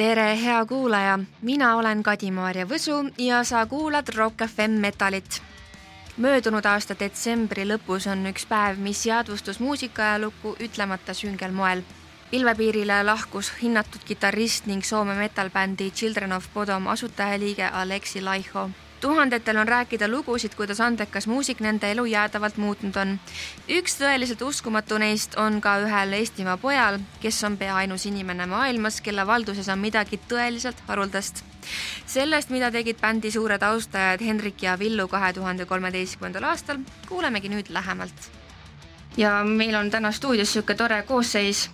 tere, hea kuulaja, mina olen Kadi-Maarja Võsu ja sa kuulad Rock FM Metalit. möödunud aasta detsembri lõpus on üks päev, mis jäädvustus muusikaajalukku ütlemata süngel moel. pilvepiirile lahkus hinnatud kitarrist ning Soome metal-bändi Children of Bodom asutajaliige Aleksi Laiho tuhandetel on rääkida lugusid, kuidas andekas muusik nende elu jäädavalt muutnud on. üks tõeliselt uskumatu neist on ka ühel Eestimaa pojal, kes on pea ainus inimene maailmas, kelle valduses on midagi tõeliselt haruldast. sellest, mida tegid bändi suured austajad Hendrik ja Villu kahe tuhande kolmeteistkümnendal aastal, kuulemegi nüüd lähemalt. ja meil on täna stuudios niisugune tore koosseis,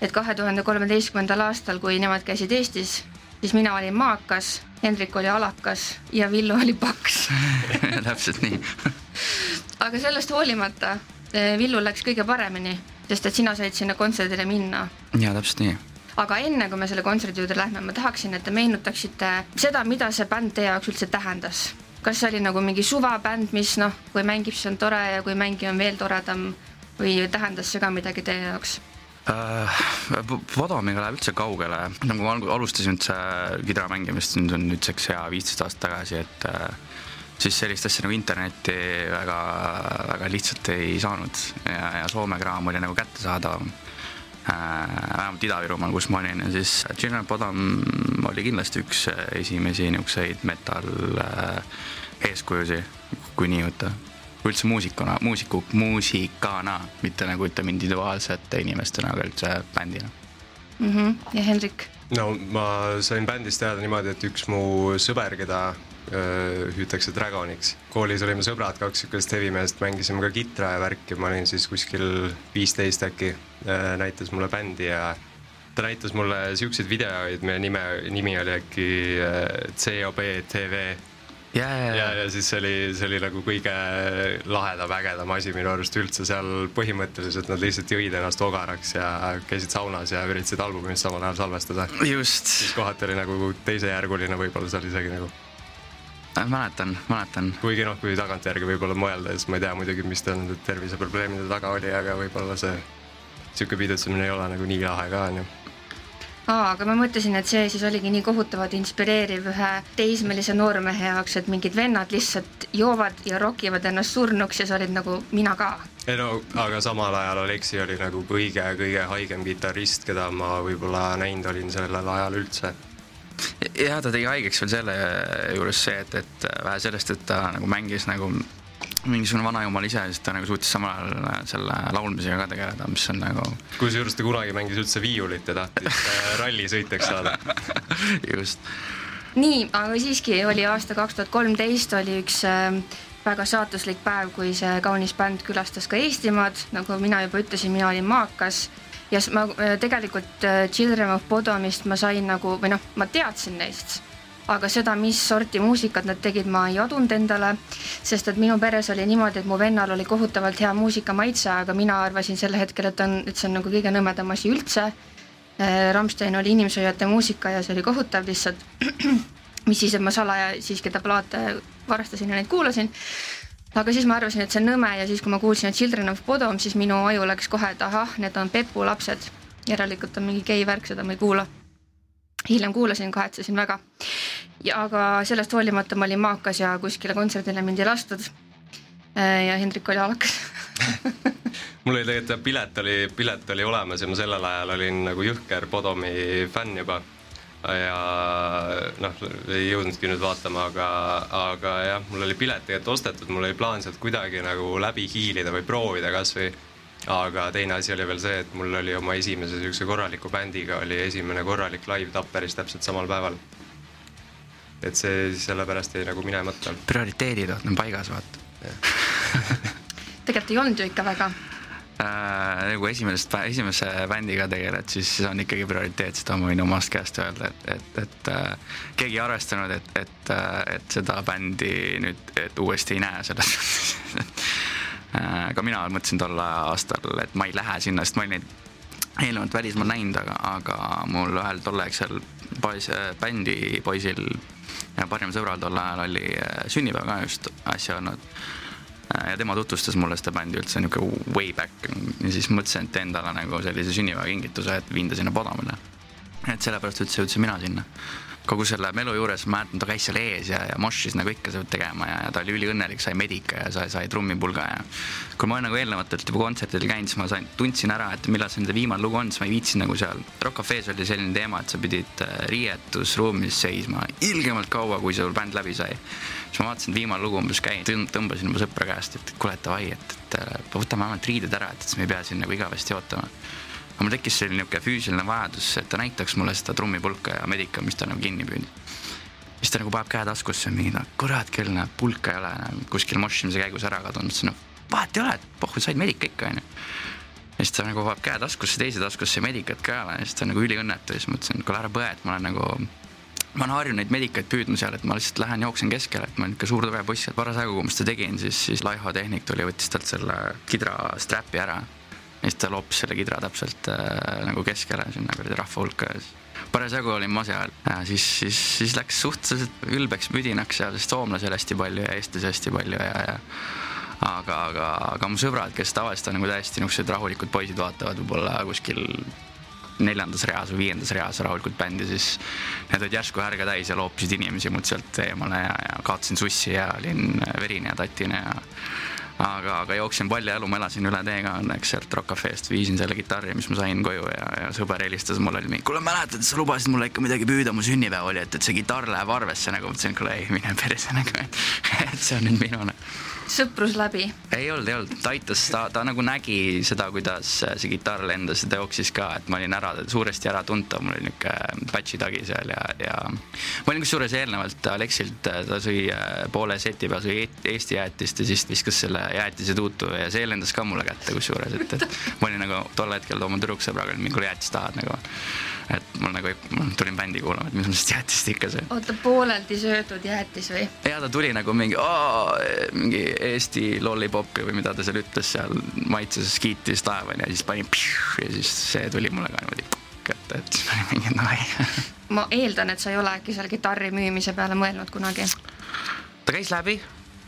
et kahe tuhande kolmeteistkümnendal aastal, kui nemad käisid Eestis, siis mina olin maakas Hendrik oli alakas ja Villu oli paks täpselt nii aga sellest hoolimata eh, Villul läks kõige paremini, sest et sina said sinna kontserdile minna. ja täpselt nii. aga enne kui me selle kontserdi juurde lähme, ma tahaksin, et te meenutaksite seda, mida see bänd teie jaoks üldse tähendas. kas see oli nagu mingi suvabänd, mis noh, kui mängib, siis on tore ja kui mängib, on veel toredam või tähendas see ka midagi teie jaoks? Äh, läheb üldse kaugele, nagu ma alustasin üldse kidra mängimist, nüüd on nüüdseks hea viisteist aastat tagasi, et äh, siis sellist asja nagu internetti väga, väga lihtsalt ei saanud. Ja, ja Soome kraam oli nagu kättesaadavam. Äh,. vähemalt Ida-Virumaal, kus ma olin ja siis of Bodom oli kindlasti üks esimesi niisuguseid metal äh, eeskujusi, kui nii võtta üldse muusikuna, muusiku, muusikana, mitte nagu ütleme individuaalsete inimestena, aga üldse bändina mm. -hmm. ja Hendrik? no ma sain bändist teada niimoodi, et üks mu sõber, keda hüütakse Dragoniks, koolis olime sõbrad, kaks sihukest hevimeest, mängisime ka kitra ja värki, ma olin siis kuskil viisteist äkki, näitas mulle bändi ja ta näitas mulle siukseid videoid, meie nime, nimi oli äkki COB TV ja, ja, ja, siis see oli, see oli nagu kõige lahedam, ägedam asi minu arust üldse seal põhimõtteliselt nad lihtsalt jõid ennast ogaraks ja käisid saunas ja üritasid albumit samal ajal salvestada. just. siis kohati oli nagu teisejärguline võib-olla seal isegi nagu äh, mäletan, mäletan. kuigi noh, kui tagantjärgi võib-olla mõelda, siis ma ei tea muidugi, mis tal nende terviseprobleemide taga oli, aga võib-olla see sihuke pidutsemine ei ole nagu nii lahe ka onju aa, aga ma mõtlesin, et see siis oligi nii kohutavalt inspireeriv ühe teismelise noormehe jaoks, et mingid vennad lihtsalt joovad ja rokivad ennast surnuks ja sa olid nagu mina ka. ei no aga samal ajal Aleksi oli nagu kõige-kõige haigem kitarrist, keda ma võib-olla näinud olin sellel ajal üldse jah, ta tegi haigeks veel selle juures see, et, et vähe sellest, et ta nagu mängis nagu mingisugune vanajumal ise, siis ta nagu suutis samal ajal äh, selle laulmisega ka tegeleda, mis on nagu. kusjuures ta kunagi mängis üldse viiulit ja tahtis äh, rallisõitjaks saada just. nii, aga siiski oli aasta kaks tuhat kolmteist oli üks äh, väga saatuslik päev, kui see kaunis bänd külastas ka Eestimaad, nagu mina juba ütlesin, mina olin maakas ja ma tegelikult Children of Bodomist ma sain nagu või noh, ma teadsin neist aga seda, mis sorti muusikat nad tegid, ma ei adunud endale, sest et minu peres oli niimoodi, et mu vennal oli kohutavalt hea muusikamaitse, aga mina arvasin sel hetkel, et on, et see on nagu kõige nõmedam asi üldse. Äh, Rammstein oli inimsööjate muusika ja see oli kohutav lihtsalt. mis siis, et ma salaja siiski ta plaate varastasin ja neid kuulasin. aga siis ma arvasin, et see on nõme ja siis, kui ma kuulsin, et Children of Bodom, siis minu aju läks kohe, et ahah, need on Pepu lapsed. järelikult on mingi gei värk, seda ma ei kuula hiljem kuulasin, kahetsesin väga. Ja aga sellest hoolimata ma olin maakas ja kuskile kontserdile mind ei lastud. Äh, ja Hendrik oli alakas mul oli tegelikult pilet oli, pilet oli olemas ja ma sellel ajal olin nagu jõhker Bodomi fänn juba. ja noh, ei jõudnudki nüüd vaatama, aga, aga jah, mul oli pilet tegelikult ostetud, mul oli plaan sealt kuidagi nagu läbi hiilida või proovida kasvõi aga teine asi oli veel see, et mul oli oma esimese niisuguse korraliku bändiga oli esimene korralik live Tapperis täpselt samal päeval. Et see siis sellepärast jäi nagu minemata. prioriteedid on paigas, vaata tegelikult ei olnud ju ikka väga äh,. nagu esimesest, esimese bändiga tegeled, siis on ikkagi prioriteet, seda ma võin omast käest öelda, et, et, et äh, keegi ei arvestanud, et, et, äh, et seda bändi nüüd, et uuesti ei näe selles suhtes Äh, ka mina mõtlesin tol aastal, et ma ei lähe sinna, sest ma olin neid eelnevalt välismaal näinud, aga, aga mul ühel tolleaegsel poiss, bändi poisil ja parimal sõbral tol ajal oli äh, sünnipäev ka just äsja olnud. Äh, ja tema tutvustas mulle seda bändi üldse niisugune way back ja siis mõtlesin, et teen talle nagu sellise sünnipäevakingituse, et viin ta sinna Podomile. et sellepärast üldse jõudsin mina sinna kogu selle melu juures ma mäletan, ta käis seal ees ja, ja mošis nagu ikka seda tegema ja, ja ta oli üliõnnelik, sai medika ja sai, sai trummipulga ja kui ma olen nagu eelnevatelt juba kontsertidel käinud, siis ma sain, tundsin ära, et millal see nende viimane lugu on, siis ma ei viitsinud nagu seal. Rock Cafe's oli selline teema, et sa pidid äh, riietusruumis seisma ilgemalt kaua, kui sul bänd läbi sai. siis ma vaatasin, et viimane lugu umbes käin, tõmbasin oma sõpra käest, et kuule, davai, et, et, et võtame vähemalt riided ära, et siis me ei pea siin nagu igavesti ootama aga mul tekkis selline niisugune füüsiline vajadus, et ta näitaks mulle seda trummipulka ja medika, mis ta nagu kinni püüdis. siis ta nagu paneb käe taskusse, mingi noh, kurat küll, noh, pulka ei ole no, kuskil mošimise käigus ära kadunud, siis noh, vahet ei ole, et pohhu, said medika ikka, onju. ja siis ta nagu paneb käe taskusse, teise taskusse medikat ka ei ole ja siis ta nagu üliõnnetu ja siis mõtlesin, kuule ära põe, et ma olen nagu ma olen harjunud neid medikaid püüdma seal, et ma lihtsalt lähen jooksen keskele, et ma ikka suur tugev poiss, et parasjagu, kui ma seda tegin, siis, siis Laiho tehnik tuli võttis talt selle kidra strap'i ära ja siis ta loopis selle kidra täpselt äh, nagu keskele sinna kuradi rahva hulka ja siis parasjagu olin ma seal. Ja siis, siis, siis läks suhteliselt ülbeks müdinaks seal, sest soomlasi oli hästi palju ja eestlasi hästi palju ja, ja aga, aga, aga mu sõbrad, kes tavaliselt on nagu täiesti niisugused rahulikud poisid, vaatavad võib-olla kuskil neljandas reas või viiendas reas rahulikult bändi, siis need olid järsku härga täis ja loopisid inimesi mult sealt eemale ja, ja kaotasin sussi ja olin verine ja tatine ja aga, aga jooksin palja elu, ma elasin üle tee ka õnneks sealt Rock Cafe'st, viisin selle kitarri, mis ma sain koju ja, ja sõber helistas mulle, oli mingi, kuule mäletad, sa lubasid mulle ikka midagi püüda, mu sünnipäev oli, et, et see kitarr läheb arvesse nagu, mõtlesin, kuule ei, mine perse nagu, et see on nüüd minune sõprus läbi? ei olnud, ei olnud, ta aitas, ta, ta nagu nägi seda, kuidas see kitarr lendas ja ta jooksis ka, et ma olin ära, suuresti äratuntav, mul oli niisugune patši tagi seal ja, ja ma olin kusjuures eelnevalt Aleksilt, ta sõi äh, poole seti peal, sõi Eesti jäätist ja siis viskas selle jäätise tuutu ja see lendas ka mulle kätte kusjuures, et, et ma olin nagu tol hetkel oma tüdruksõbraga, olin mingi jäätist tahad nagu et mul nagu, ma tulin bändi kuulama, et mis ma sellest jäätist ikka söön. oota, pooleldi söödud jäätis või? ja ta tuli nagu mingi, mingi Eesti lollipopi või mida ta seal ütles seal, maitses, kiitis taevani ja siis pani pšiu, ja siis see tuli mulle ka niimoodi kätte, et siis oli mingi davai ma eeldan, et sa ei ole äkki seal kitarri müümise peale mõelnud kunagi? ta käis läbi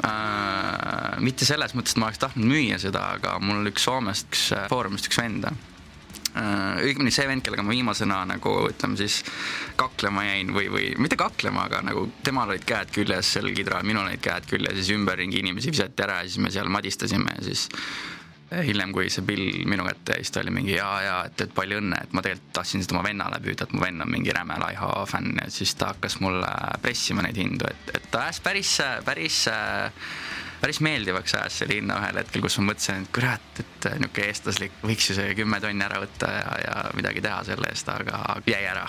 äh,. mitte selles mõttes, et ma oleks tahtnud müüa seda, aga mul üks Soomest, üks Foorumist üks vend Äh, õigemini see vend, kellega ma viimasena nagu ütleme siis kaklema jäin või, või mitte kaklema, aga nagu temal olid käed küljes sel kidral, minul olid käed küljes, siis ümberringi inimesi visati ära ja siis me seal madistasime ja siis äh, hiljem, kui see pill minu kätte jäi, siis ta oli mingi jaa, jaa, et, et palju õnne, et ma tegelikult tahtsin seda oma vennale püüda, et mu venn on mingi räme Laiho fänn. Ja siis ta hakkas mulle pressima neid hindu, et, et ta ajas päris, päris päris meeldivaks ajas selle hinna ühel hetkel, kus ma mõtlesin, et kurat, et niisugune eestlaslik, võiks ju see kümme tonni ära võtta ja, ja midagi teha selle eest, aga jäi ära.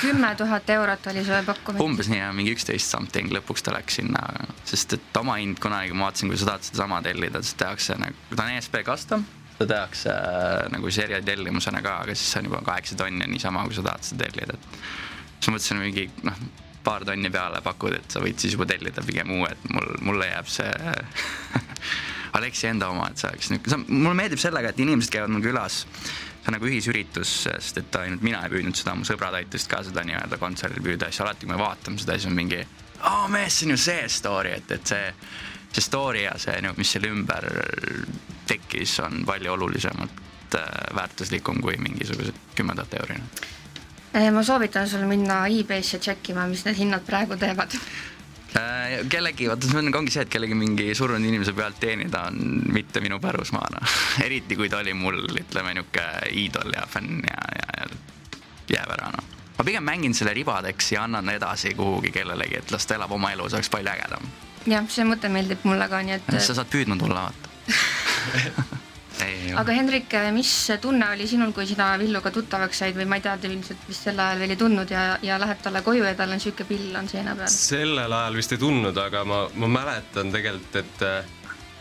kümme tuhat eurot oli sulle pakkumine? umbes nii, mingi üksteist something, lõpuks ta läks sinna, sest et oma hind kunagi, ma vaatasin, kui sa tahad sedasama tellida, siis tehakse nagu, ta on ESP custom seda tehakse äh, nagu seeria tellimusena ka, aga siis see on juba kaheksa tonni on niisama, kui sa tahad seda tellida, et siis mõtlesin mingi noh, paar tonni peale pakud, et sa võid siis juba tellida pigem uue, et mul, mulle jääb see Aleksi enda oma, et see oleks niisugune, mulle meeldib sellega, et inimesed käivad mul külas. see on nagu ühisüritus, sest et ainult mina ei püüdnud seda, mu sõbrad aitasid ka seda nii-öelda kontserdil püüda siis alati, kui me vaatame seda, siis on mingi, aa mees, see on ju see story, et, et see, see story ja see, mis selle ümber tekkis, on palju olulisemalt äh, väärtuslikum kui mingisugused kümme tuhat euri Eh, ma soovitan sul minna e-base'i tšekkima, mis need hinnad praegu teevad äh, kellegi, vaata see on, ongi see, et kellegi mingi surnud inimese pealt teenida on mitte minu pärusmaa, noh. eriti kui ta oli mul, ütleme, niisugune iidol ja fänn ja, ja, ja jääb ära, noh. ma pigem mängin selle ribadeks ja annan edasi kuhugi kellelegi, et las ta elab oma elu, see oleks palju ägedam. jah, see mõte meeldib mulle ka, nii et. sa saad püüdma tulla, vaata aga Hendrik, mis tunne oli sinul, kui sina Villuga tuttavaks said või ma ei tea, te ilmselt vist sel ajal veel ei tundnud ja, ja lähed talle koju ja tal on niisugune pill on seina peal? sellel ajal vist ei tundnud, aga ma, ma mäletan tegelikult, et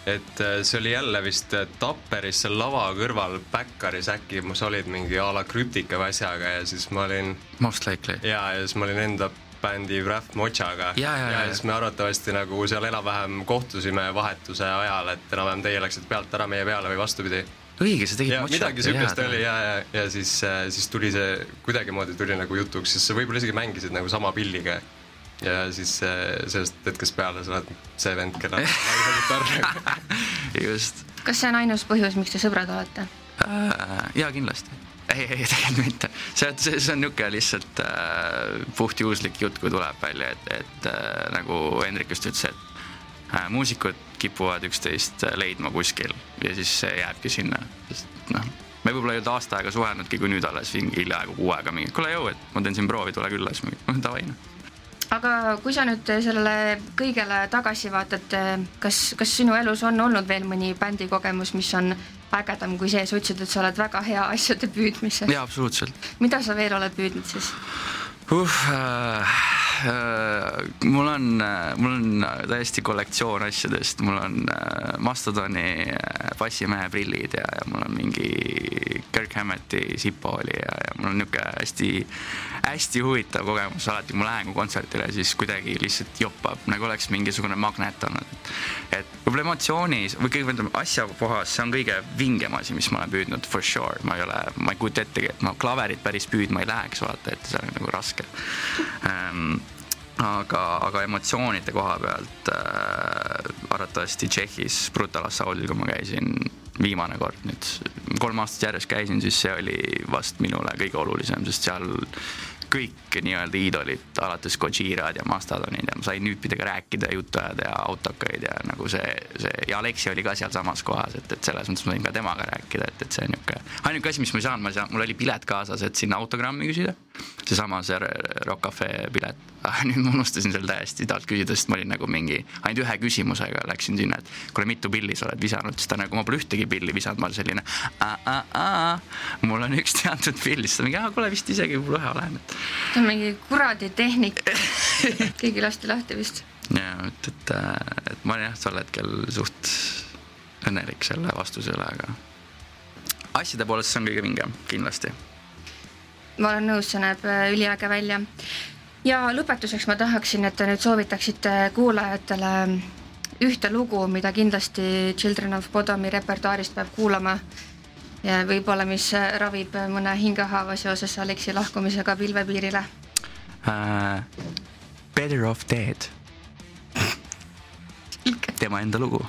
et see oli jälle vist Tapperis seal lava kõrval Backeris äkki sa olid mingi a la krüptika või asjaga ja siis ma olin. Most likely. ja, ja siis ma olin enda bändi Wrath Mochaga ja, ja, ja, ja siis me arvatavasti nagu seal enam-vähem kohtusime vahetuse ajal, et enam-vähem teie läksite pealt ära meie peale või vastupidi. õige, sa tegid ja, midagi siukest oli ja, ja, ja siis, äh, siis tuli see kuidagimoodi tuli nagu jutuks, siis sa võib-olla isegi mängisid nagu sama pilliga. ja siis äh, sellest hetkest peale sa oled see vend, kitarr just. kas see on ainus põhjus, miks te sõbrad olete äh,? jaa, kindlasti ei, ei tegelikult mitte, see, see, see on niisugune lihtsalt äh, puhtjuhuslik jutt, kui tuleb välja, et, et äh, nagu Hendrik just ütles, et äh, muusikud kipuvad üksteist leidma kuskil ja siis see jääbki sinna, sest noh, me võib-olla ei olnud aasta aega suhelnudki, kui nüüd alles hiljaaegu kuu aega mingi, kuule jõu, et ma teen siin proovi, tule külla, siis noh davai noh aga kui sa nüüd sellele kõigele tagasi vaatad, kas, kas sinu elus on olnud veel mõni bändikogemus, mis on ägedam kui see, sa ütlesid, et sa oled väga hea asjade püüdmises. jaa, absoluutselt. mida sa veel oled püüdnud siis? uh,. Äh, mul on, mul on täiesti kollektsioon asjadest, mul on äh, Mastodoni bassimehe prillid ja, ja mul on mingi Hammetti Zippo oli ja, ja mul on niisugune hästi, hästi huvitav kogemus. Alati, kui ma lähen kontserdile, siis kuidagi lihtsalt joppab, nagu oleks mingisugune magnet olnud. et võib-olla emotsioonis või kõigepealt asja puhas, see on kõige vingem asi, mis ma olen püüdnud for sure, ma ei ole, ma ei kujuta ettegi, et ma klaverit päris püüdma ei läheks, vaata, et see on nagu raske. Ähm, aga, aga emotsioonide koha pealt äh, arvatavasti Tšehhis Brutal Assaultil, kui ma käisin viimane kord nüüd, kolm aastat järjest käisin, siis see oli vast minule kõige olulisem, sest seal kõik nii-öelda iidolid, alates Gojirad ja Mastodonid ja ma sain nüüdpidega rääkida, juttu ajada ja autokaid ja nagu see, see ja Aleksi oli ka sealsamas kohas, et, et selles mõttes ma võin ka temaga rääkida, et, et see on niisugune, ainuke asi, mis ma ei saanud, ma ei saanud, mul oli pilet kaasas, et sinna autogrammi küsida, seesama see Rock Cafe pilet. Ah,, nüüd ma unustasin selle täiesti talt küsida, sest ma olin nagu mingi ainult ühe küsimusega läksin sinna, et kuule, mitu pilli sa oled visanud, siis ta nagu, ma pole ühtegi pilli visanud, ma olin selline mul on üks teatud pill, siis ta mingi, kuule vist isegi mul ühe olen, see on mingi kuradi tehnika keegi lasti lahti vist. ja, et, et, et ma olin jah, tol hetkel suht õnnelik selle vastuse üle, aga asjade poolest see on kõige vingem, kindlasti. Ma olen nõus, see näeb äh, üliäge välja. ja lõpetuseks ma tahaksin, et te nüüd soovitaksite kuulajatele ühte lugu, mida kindlasti Children of Bodomi repertuaarist peab kuulama ja võib-olla, mis ravib mõne hingehaava seoses Aleksi lahkumisega pilvepiirile uh,? Better off dead tema enda lugu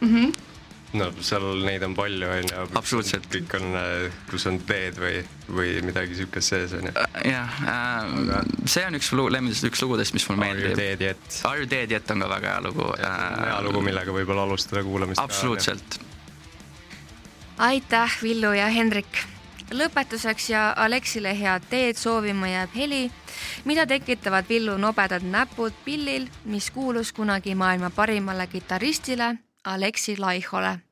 mm. -hmm. No seal neid on palju, on ju. absoluutselt. kõik on, kus on teed või, või midagi siukest sees, on ju. Uh, jah, uh, see on üks lugu, lemmidest üks lugudest, mis mulle meeldib. Are you dead yet? Are you dead yet on ka väga hea lugu. hea lugu, millega võib-olla alustada kuulamist. absoluutselt aitäh, Villu ja Hendrik. lõpetuseks ja Alexile head teed soovima jääb heli, mida tekitavad Villu nobedad näpud pillil, mis kuulus kunagi maailma parimale kitarristile Alexi Laihole